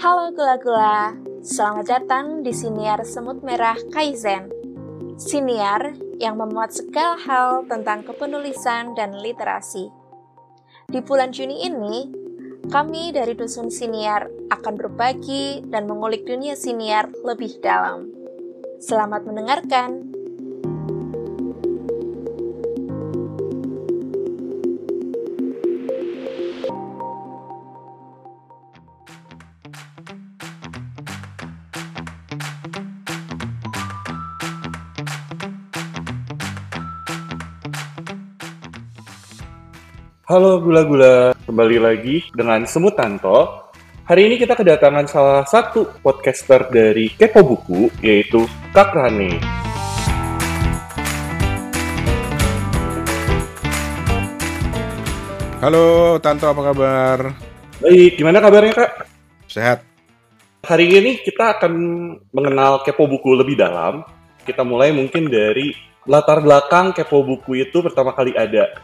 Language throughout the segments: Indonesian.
Halo gula-gula, selamat datang di Siniar Semut Merah Kaizen. Siniar yang memuat segala hal tentang kepenulisan dan literasi. Di bulan Juni ini, kami dari Dusun Siniar akan berbagi dan mengulik dunia siniar lebih dalam. Selamat mendengarkan. Halo gula-gula, kembali lagi dengan Semut Tanto. Hari ini kita kedatangan salah satu podcaster dari Kepo Buku, yaitu Kak Rane. Halo Tanto, apa kabar? Baik, gimana kabarnya Kak? Sehat? Hari ini kita akan mengenal Kepo Buku lebih dalam. Kita mulai mungkin dari latar belakang Kepo Buku itu pertama kali ada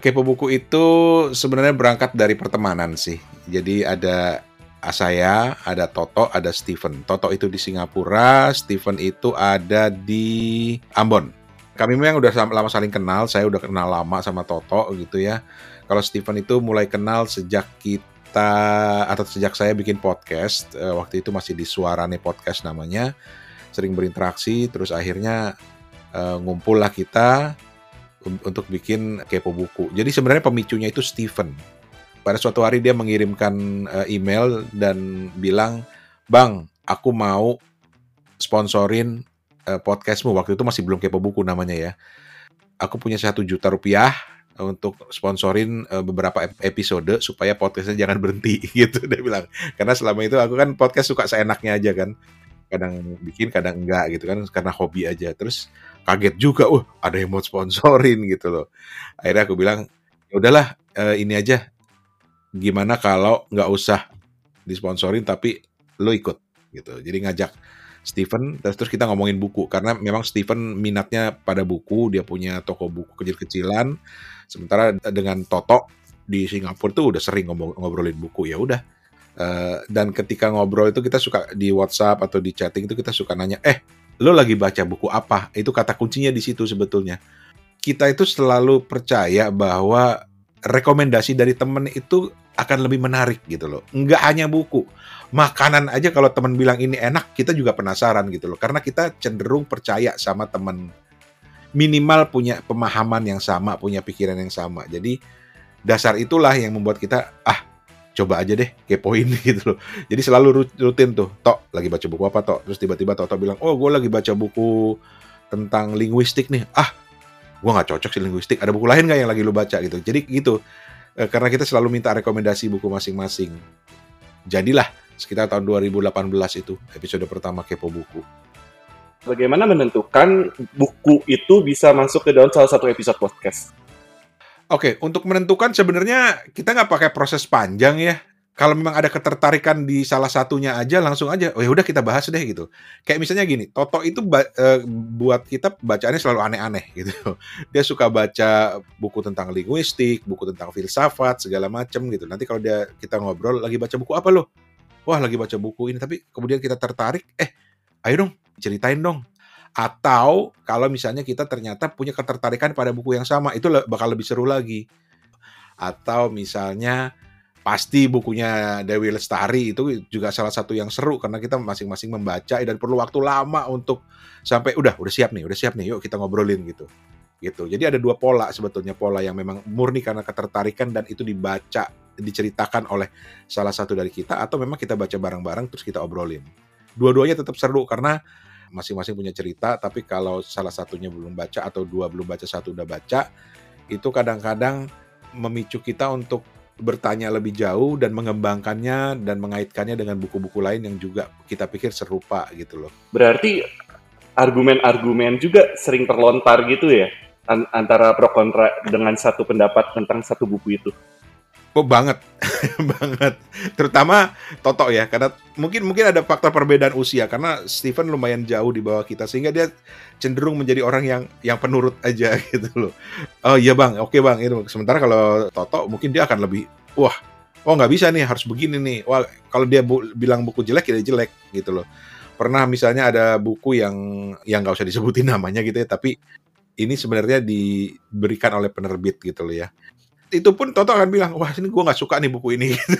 Kepo Buku itu sebenarnya berangkat dari pertemanan sih. Jadi ada saya, ada Toto, ada Steven. Toto itu di Singapura, Steven itu ada di Ambon. Kami memang udah lama saling kenal, saya udah kenal lama sama Toto gitu ya. Kalau Steven itu mulai kenal sejak kita atau sejak saya bikin podcast, eh, waktu itu masih di Suarane Podcast namanya, sering berinteraksi, terus akhirnya uh, ngumpul lah kita, untuk bikin kepo buku. Jadi sebenarnya pemicunya itu Steven. Pada suatu hari dia mengirimkan uh, email dan bilang, "Bang, aku mau sponsorin uh, podcastmu." Waktu itu masih belum kepo buku namanya ya. Aku punya satu juta rupiah untuk sponsorin uh, beberapa episode supaya podcastnya jangan berhenti gitu dia bilang. Karena selama itu aku kan podcast suka seenaknya aja kan kadang bikin kadang enggak gitu kan karena hobi aja. Terus kaget juga uh ada yang mau sponsorin gitu loh. Akhirnya aku bilang ya udahlah uh, ini aja. Gimana kalau nggak usah disponsorin tapi lo ikut gitu. Jadi ngajak Steven terus terus kita ngomongin buku. Karena memang Steven minatnya pada buku dia punya toko buku kecil-kecilan. Sementara dengan Toto di Singapura tuh udah sering ngobrolin buku. Ya udah Uh, dan ketika ngobrol itu kita suka di WhatsApp atau di chatting itu kita suka nanya, eh lo lagi baca buku apa? Itu kata kuncinya di situ sebetulnya. Kita itu selalu percaya bahwa rekomendasi dari temen itu akan lebih menarik gitu loh. Nggak hanya buku, makanan aja kalau temen bilang ini enak, kita juga penasaran gitu loh. Karena kita cenderung percaya sama temen. Minimal punya pemahaman yang sama, punya pikiran yang sama. Jadi dasar itulah yang membuat kita, ah coba aja deh kepoin gitu loh. Jadi selalu rutin tuh, Tok lagi baca buku apa Tok? Terus tiba-tiba Tok, Tok bilang, oh gue lagi baca buku tentang linguistik nih. Ah, gue nggak cocok sih linguistik. Ada buku lain nggak yang lagi lu baca gitu? Jadi gitu, e, karena kita selalu minta rekomendasi buku masing-masing. Jadilah sekitar tahun 2018 itu episode pertama Kepo Buku. Bagaimana menentukan buku itu bisa masuk ke dalam salah satu episode podcast? Oke, untuk menentukan sebenarnya kita nggak pakai proses panjang ya. Kalau memang ada ketertarikan di salah satunya aja, langsung aja, oh ya udah kita bahas deh gitu. Kayak misalnya gini, Toto itu uh, buat kita bacaannya selalu aneh-aneh gitu. Dia suka baca buku tentang linguistik, buku tentang filsafat, segala macem gitu. Nanti kalau dia kita ngobrol, lagi baca buku apa lo? Wah lagi baca buku ini, tapi kemudian kita tertarik, eh ayo dong ceritain dong atau kalau misalnya kita ternyata punya ketertarikan pada buku yang sama, itu bakal lebih seru lagi. Atau misalnya pasti bukunya Dewi Lestari itu juga salah satu yang seru karena kita masing-masing membaca dan perlu waktu lama untuk sampai udah udah siap nih, udah siap nih, yuk kita ngobrolin gitu. Gitu. Jadi ada dua pola sebetulnya pola yang memang murni karena ketertarikan dan itu dibaca, diceritakan oleh salah satu dari kita atau memang kita baca bareng-bareng terus kita obrolin. Dua-duanya tetap seru karena masing-masing punya cerita, tapi kalau salah satunya belum baca atau dua belum baca, satu udah baca, itu kadang-kadang memicu kita untuk bertanya lebih jauh dan mengembangkannya dan mengaitkannya dengan buku-buku lain yang juga kita pikir serupa gitu loh. Berarti argumen-argumen juga sering terlontar gitu ya antara pro kontra dengan satu pendapat tentang satu buku itu. Oh banget, banget. Terutama Toto ya, karena mungkin mungkin ada faktor perbedaan usia karena Steven lumayan jauh di bawah kita sehingga dia cenderung menjadi orang yang yang penurut aja gitu loh. Oh iya bang, oke bang itu. Sementara kalau Toto mungkin dia akan lebih wah oh nggak bisa nih harus begini nih wah kalau dia bu bilang buku jelek ya jelek gitu loh pernah misalnya ada buku yang yang nggak usah disebutin namanya gitu ya tapi ini sebenarnya diberikan oleh penerbit gitu loh ya itu pun Toto akan bilang wah ini gue nggak suka nih buku ini gitu,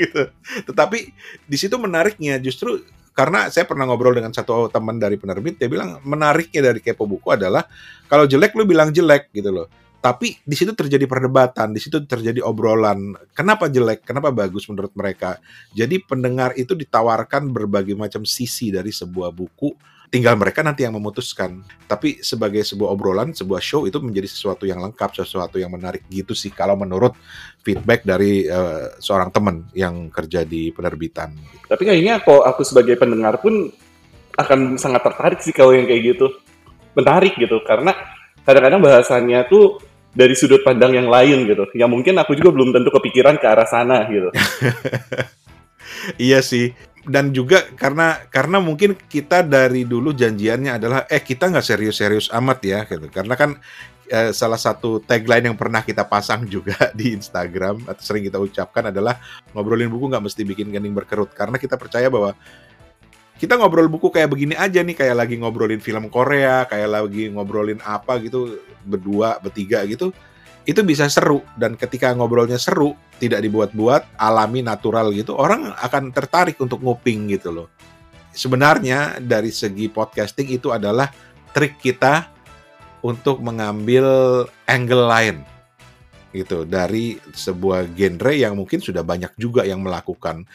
gitu. Tetapi di situ menariknya justru karena saya pernah ngobrol dengan satu teman dari penerbit dia bilang menariknya dari kepo buku adalah kalau jelek lu bilang jelek gitu loh tapi di situ terjadi perdebatan, di situ terjadi obrolan. Kenapa jelek? Kenapa bagus menurut mereka? Jadi pendengar itu ditawarkan berbagai macam sisi dari sebuah buku. Tinggal mereka nanti yang memutuskan. Tapi sebagai sebuah obrolan, sebuah show itu menjadi sesuatu yang lengkap, sesuatu yang menarik gitu sih. Kalau menurut feedback dari uh, seorang teman yang kerja di penerbitan. Tapi kayaknya kok aku sebagai pendengar pun akan sangat tertarik sih kalau yang kayak gitu. Menarik gitu, karena kadang-kadang bahasanya tuh dari sudut pandang yang lain gitu. Yang mungkin aku juga belum tentu kepikiran ke arah sana gitu. iya sih. Dan juga karena karena mungkin kita dari dulu janjiannya adalah eh kita nggak serius-serius amat ya gitu. Karena kan eh, salah satu tagline yang pernah kita pasang juga di Instagram atau sering kita ucapkan adalah ngobrolin buku nggak mesti bikin kening berkerut karena kita percaya bahwa kita ngobrol buku kayak begini aja nih kayak lagi ngobrolin film Korea kayak lagi ngobrolin apa gitu berdua bertiga gitu itu bisa seru dan ketika ngobrolnya seru tidak dibuat-buat alami natural gitu orang akan tertarik untuk nguping gitu loh sebenarnya dari segi podcasting itu adalah trik kita untuk mengambil angle lain gitu dari sebuah genre yang mungkin sudah banyak juga yang melakukan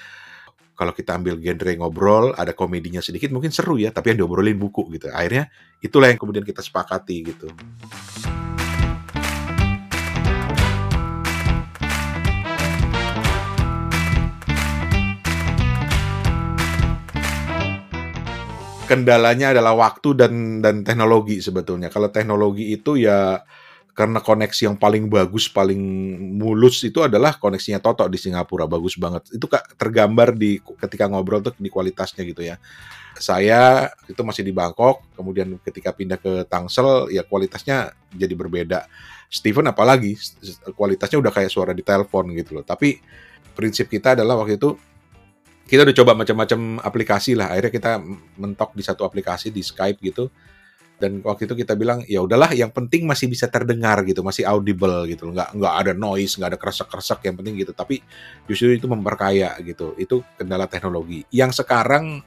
kalau kita ambil genre ngobrol, ada komedinya sedikit, mungkin seru ya, tapi yang diobrolin buku gitu. Akhirnya itulah yang kemudian kita sepakati gitu. Kendalanya adalah waktu dan dan teknologi sebetulnya. Kalau teknologi itu ya karena koneksi yang paling bagus, paling mulus itu adalah koneksinya Toto di Singapura, bagus banget. Itu tergambar di ketika ngobrol tuh di kualitasnya gitu ya. Saya itu masih di Bangkok, kemudian ketika pindah ke Tangsel ya kualitasnya jadi berbeda. Steven apalagi kualitasnya udah kayak suara di telepon gitu loh. Tapi prinsip kita adalah waktu itu kita udah coba macam-macam aplikasi lah. Akhirnya kita mentok di satu aplikasi di Skype gitu. Dan waktu itu kita bilang ya udahlah yang penting masih bisa terdengar gitu masih audible gitu nggak nggak ada noise nggak ada kresek kresek yang penting gitu. Tapi justru itu memperkaya gitu. Itu kendala teknologi. Yang sekarang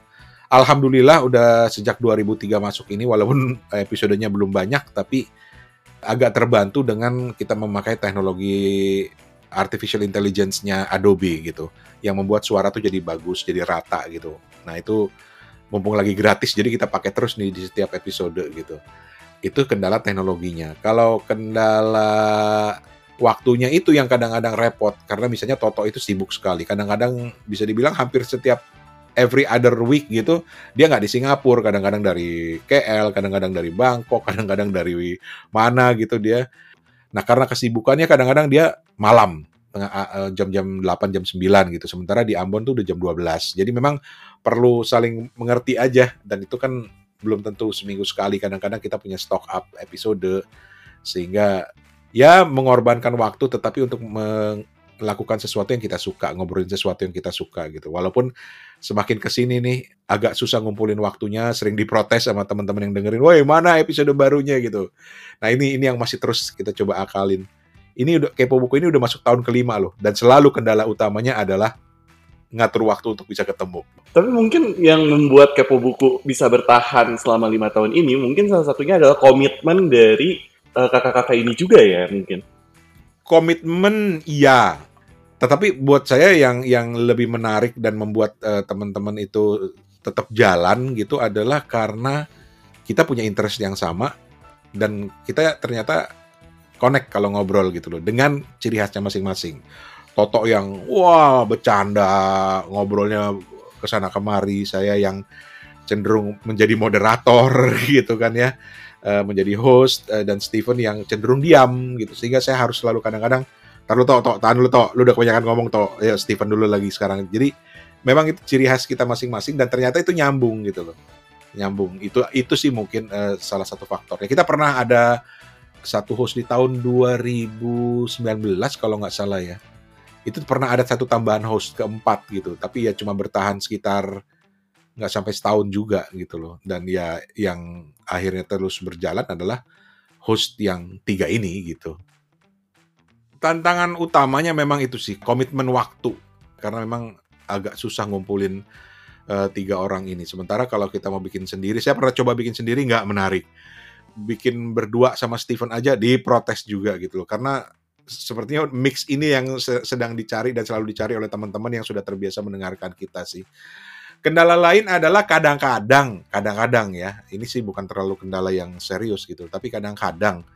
alhamdulillah udah sejak 2003 masuk ini walaupun episodenya belum banyak tapi agak terbantu dengan kita memakai teknologi artificial intelligence-nya Adobe gitu yang membuat suara tuh jadi bagus jadi rata gitu. Nah itu mumpung lagi gratis jadi kita pakai terus nih di setiap episode gitu. Itu kendala teknologinya. Kalau kendala waktunya itu yang kadang-kadang repot karena misalnya Toto itu sibuk sekali. Kadang-kadang bisa dibilang hampir setiap every other week gitu dia nggak di Singapura. Kadang-kadang dari KL kadang-kadang dari Bangkok kadang-kadang dari mana gitu dia. Nah karena kesibukannya kadang-kadang dia malam jam-jam 8 jam 9 gitu. Sementara di Ambon tuh udah jam 12 jadi memang perlu saling mengerti aja. Dan itu kan belum tentu seminggu sekali. Kadang-kadang kita punya stock up episode. Sehingga ya mengorbankan waktu tetapi untuk melakukan sesuatu yang kita suka. Ngobrolin sesuatu yang kita suka gitu. Walaupun semakin ke sini nih agak susah ngumpulin waktunya. Sering diprotes sama teman-teman yang dengerin woi mana episode barunya? gitu. Nah ini ini yang masih terus kita coba akalin ini udah kepo buku ini udah masuk tahun kelima loh dan selalu kendala utamanya adalah ngatur waktu untuk bisa ketemu. Tapi mungkin yang membuat Kepo Buku bisa bertahan selama lima tahun ini, mungkin salah satunya adalah komitmen dari eh, kakak-kakak ini juga ya mungkin. Komitmen iya, tetapi buat saya yang yang lebih menarik dan membuat uh, teman-teman itu tetap jalan gitu adalah karena kita punya interest yang sama dan kita ternyata connect kalau ngobrol gitu loh dengan ciri khasnya masing-masing. Toto yang wah bercanda ngobrolnya ke sana kemari saya yang cenderung menjadi moderator gitu kan ya uh, menjadi host uh, dan Steven yang cenderung diam gitu. Sehingga saya harus selalu kadang-kadang tar lu tok tahan dulu tok lu udah kebanyakan ngomong tok. Ya Steven dulu lagi sekarang. Jadi memang itu ciri khas kita masing-masing dan ternyata itu nyambung gitu loh. Nyambung. Itu itu sih mungkin uh, salah satu faktornya. Kita pernah ada satu host di tahun 2019 kalau nggak salah ya. Itu pernah ada satu tambahan host keempat gitu. Tapi ya cuma bertahan sekitar nggak sampai setahun juga gitu loh. Dan ya yang akhirnya terus berjalan adalah host yang tiga ini gitu. Tantangan utamanya memang itu sih komitmen waktu. Karena memang agak susah ngumpulin uh, tiga orang ini. Sementara kalau kita mau bikin sendiri saya pernah coba bikin sendiri nggak menarik bikin berdua sama Steven aja diprotes juga gitu loh karena sepertinya mix ini yang sedang dicari dan selalu dicari oleh teman-teman yang sudah terbiasa mendengarkan kita sih. Kendala lain adalah kadang-kadang, kadang-kadang ya, ini sih bukan terlalu kendala yang serius gitu, tapi kadang-kadang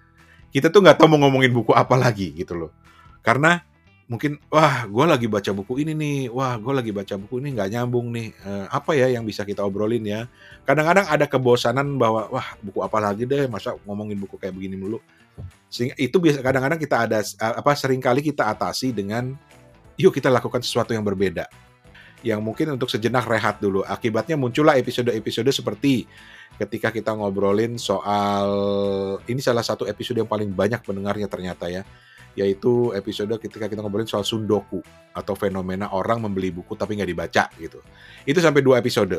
kita tuh nggak tahu mau ngomongin buku apa lagi gitu loh. Karena mungkin, wah gue lagi baca buku ini nih, wah gue lagi baca buku ini nggak nyambung nih, eh, apa ya yang bisa kita obrolin ya. Kadang-kadang ada kebosanan bahwa, wah buku apa lagi deh, masa ngomongin buku kayak begini mulu sehingga itu biasa kadang-kadang kita ada apa sering kali kita atasi dengan yuk kita lakukan sesuatu yang berbeda. Yang mungkin untuk sejenak rehat dulu. Akibatnya muncullah episode-episode seperti ketika kita ngobrolin soal ini salah satu episode yang paling banyak pendengarnya ternyata ya yaitu episode ketika kita ngobrolin soal sundoku atau fenomena orang membeli buku tapi nggak dibaca gitu. Itu sampai dua episode.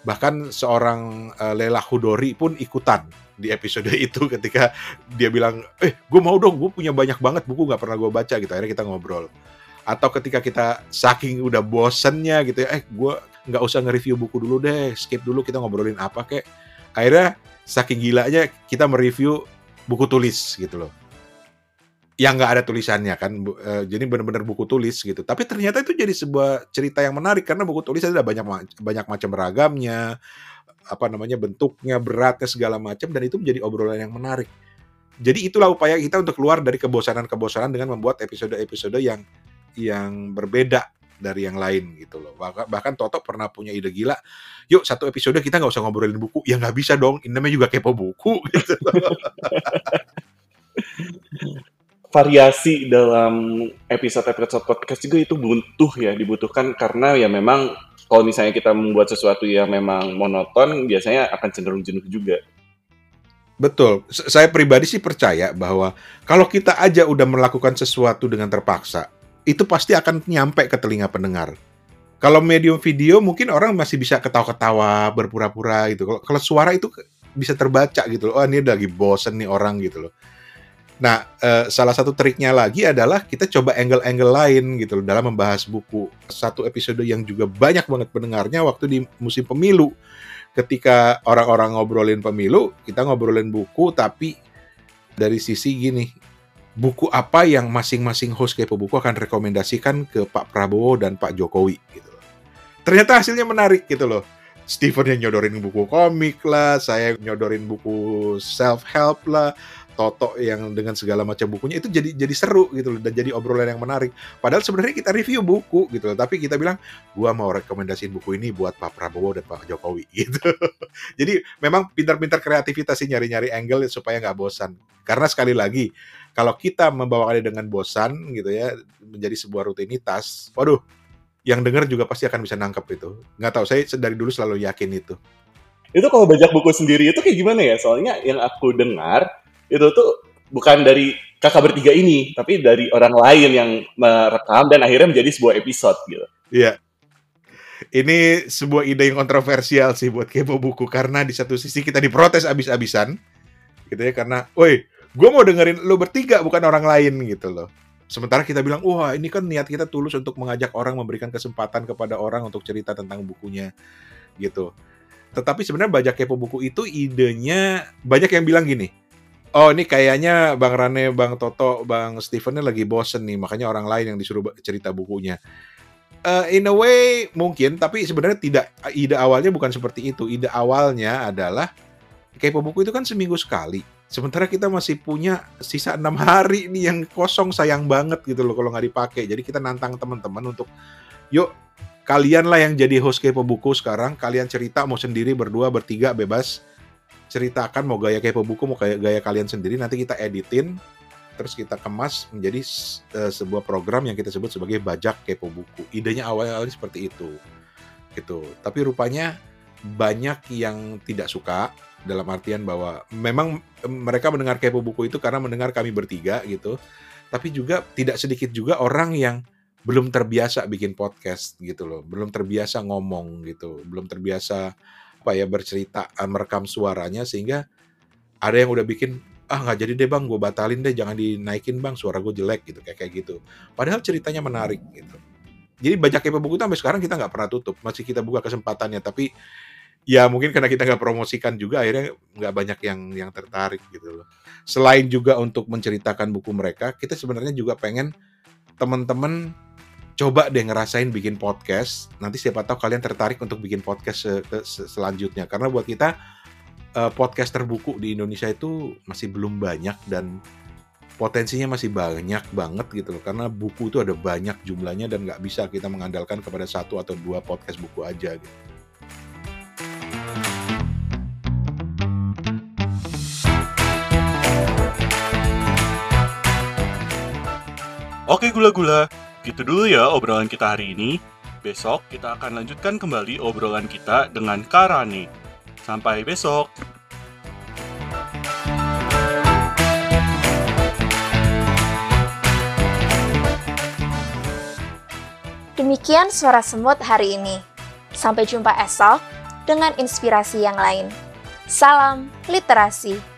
Bahkan seorang uh, Lela Hudori pun ikutan di episode itu ketika dia bilang, eh gue mau dong, gue punya banyak banget buku gak pernah gue baca gitu. Akhirnya kita ngobrol. Atau ketika kita saking udah bosennya gitu ya, eh gue nggak usah nge-review buku dulu deh, skip dulu kita ngobrolin apa kek. Akhirnya saking gilanya kita mereview buku tulis gitu loh yang nggak ada tulisannya kan uh, jadi benar-benar buku tulis gitu. Tapi ternyata itu jadi sebuah cerita yang menarik karena buku tulis ada banyak banyak macam ragamnya apa namanya bentuknya beratnya segala macam dan itu menjadi obrolan yang menarik. Jadi itulah upaya kita untuk keluar dari kebosanan-kebosanan dengan membuat episode-episode yang yang berbeda dari yang lain gitu loh. Bahkan, bahkan Toto pernah punya ide gila yuk satu episode kita nggak usah ngobrolin buku. Ya nggak bisa dong ini namanya juga kepo buku gitu variasi dalam episode-episode podcast juga itu butuh ya dibutuhkan karena ya memang kalau misalnya kita membuat sesuatu yang memang monoton biasanya akan cenderung jenuh juga. Betul. Saya pribadi sih percaya bahwa kalau kita aja udah melakukan sesuatu dengan terpaksa, itu pasti akan nyampe ke telinga pendengar. Kalau medium video mungkin orang masih bisa ketawa-ketawa, berpura-pura gitu. Kalau suara itu bisa terbaca gitu loh. Oh, ini lagi bosen nih orang gitu loh. Nah, uh, salah satu triknya lagi adalah kita coba angle-angle lain gitu loh dalam membahas buku. Satu episode yang juga banyak banget pendengarnya waktu di musim pemilu. Ketika orang-orang ngobrolin pemilu, kita ngobrolin buku tapi dari sisi gini, buku apa yang masing-masing host Kepo Buku akan rekomendasikan ke Pak Prabowo dan Pak Jokowi gitu loh. Ternyata hasilnya menarik gitu loh. Steven yang nyodorin buku komik lah, saya nyodorin buku self-help lah, Toto yang dengan segala macam bukunya itu jadi jadi seru gitu loh dan jadi obrolan yang menarik. Padahal sebenarnya kita review buku gitu loh, tapi kita bilang gua mau rekomendasiin buku ini buat Pak Prabowo dan Pak Jokowi gitu. jadi memang pintar-pintar kreativitas sih nyari-nyari angle supaya nggak bosan. Karena sekali lagi kalau kita membawakannya dengan bosan gitu ya menjadi sebuah rutinitas, waduh, yang dengar juga pasti akan bisa nangkep itu. Nggak tahu, saya dari dulu selalu yakin itu. Itu kalau baca buku sendiri itu kayak gimana ya? Soalnya yang aku dengar itu tuh bukan dari kakak bertiga ini, tapi dari orang lain yang merekam dan akhirnya menjadi sebuah episode gitu. Iya. Ini sebuah ide yang kontroversial sih buat kepo buku karena di satu sisi kita diprotes abis-abisan gitu ya karena, woi, gue mau dengerin lo bertiga bukan orang lain gitu loh. Sementara kita bilang, wah ini kan niat kita tulus untuk mengajak orang, memberikan kesempatan kepada orang untuk cerita tentang bukunya gitu. Tetapi sebenarnya baca kepo buku itu idenya banyak yang bilang gini, oh ini kayaknya Bang Rane, Bang Toto, Bang Steven lagi bosen nih, makanya orang lain yang disuruh cerita bukunya. Uh, in a way mungkin, tapi sebenarnya tidak. Ide awalnya bukan seperti itu. Ide awalnya adalah kepo buku itu kan seminggu sekali. Sementara kita masih punya sisa enam hari nih yang kosong sayang banget gitu loh kalau nggak dipakai. Jadi kita nantang teman-teman untuk yuk kalian lah yang jadi host kepo buku sekarang. Kalian cerita mau sendiri berdua bertiga bebas ceritakan mau gaya kepo buku mau kayak gaya kalian sendiri nanti kita editin terus kita kemas menjadi uh, sebuah program yang kita sebut sebagai bajak kepo buku. Idenya awal-awalnya seperti itu. Gitu. Tapi rupanya banyak yang tidak suka dalam artian bahwa memang mereka mendengar kepo buku itu karena mendengar kami bertiga gitu. Tapi juga tidak sedikit juga orang yang belum terbiasa bikin podcast gitu loh, belum terbiasa ngomong gitu, belum terbiasa apa ya bercerita, eh, merekam suaranya sehingga ada yang udah bikin ah nggak jadi deh bang, gue batalin deh, jangan dinaikin bang, suara gue jelek gitu kayak kayak gitu. Padahal ceritanya menarik gitu. Jadi banyak kepo buku sampai sekarang kita nggak pernah tutup, masih kita buka kesempatannya, tapi ya mungkin karena kita nggak promosikan juga akhirnya nggak banyak yang yang tertarik gitu loh. Selain juga untuk menceritakan buku mereka, kita sebenarnya juga pengen teman-teman coba deh ngerasain bikin podcast. Nanti siapa tahu kalian tertarik untuk bikin podcast se se selanjutnya. Karena buat kita uh, podcast terbuku di Indonesia itu masih belum banyak dan potensinya masih banyak banget gitu loh. Karena buku itu ada banyak jumlahnya dan nggak bisa kita mengandalkan kepada satu atau dua podcast buku aja gitu. Gula-gula, Gitu dulu ya obrolan kita hari ini. Besok kita akan lanjutkan kembali obrolan kita dengan Karani. Sampai besok. Demikian suara semut hari ini. Sampai jumpa esok dengan inspirasi yang lain. Salam literasi.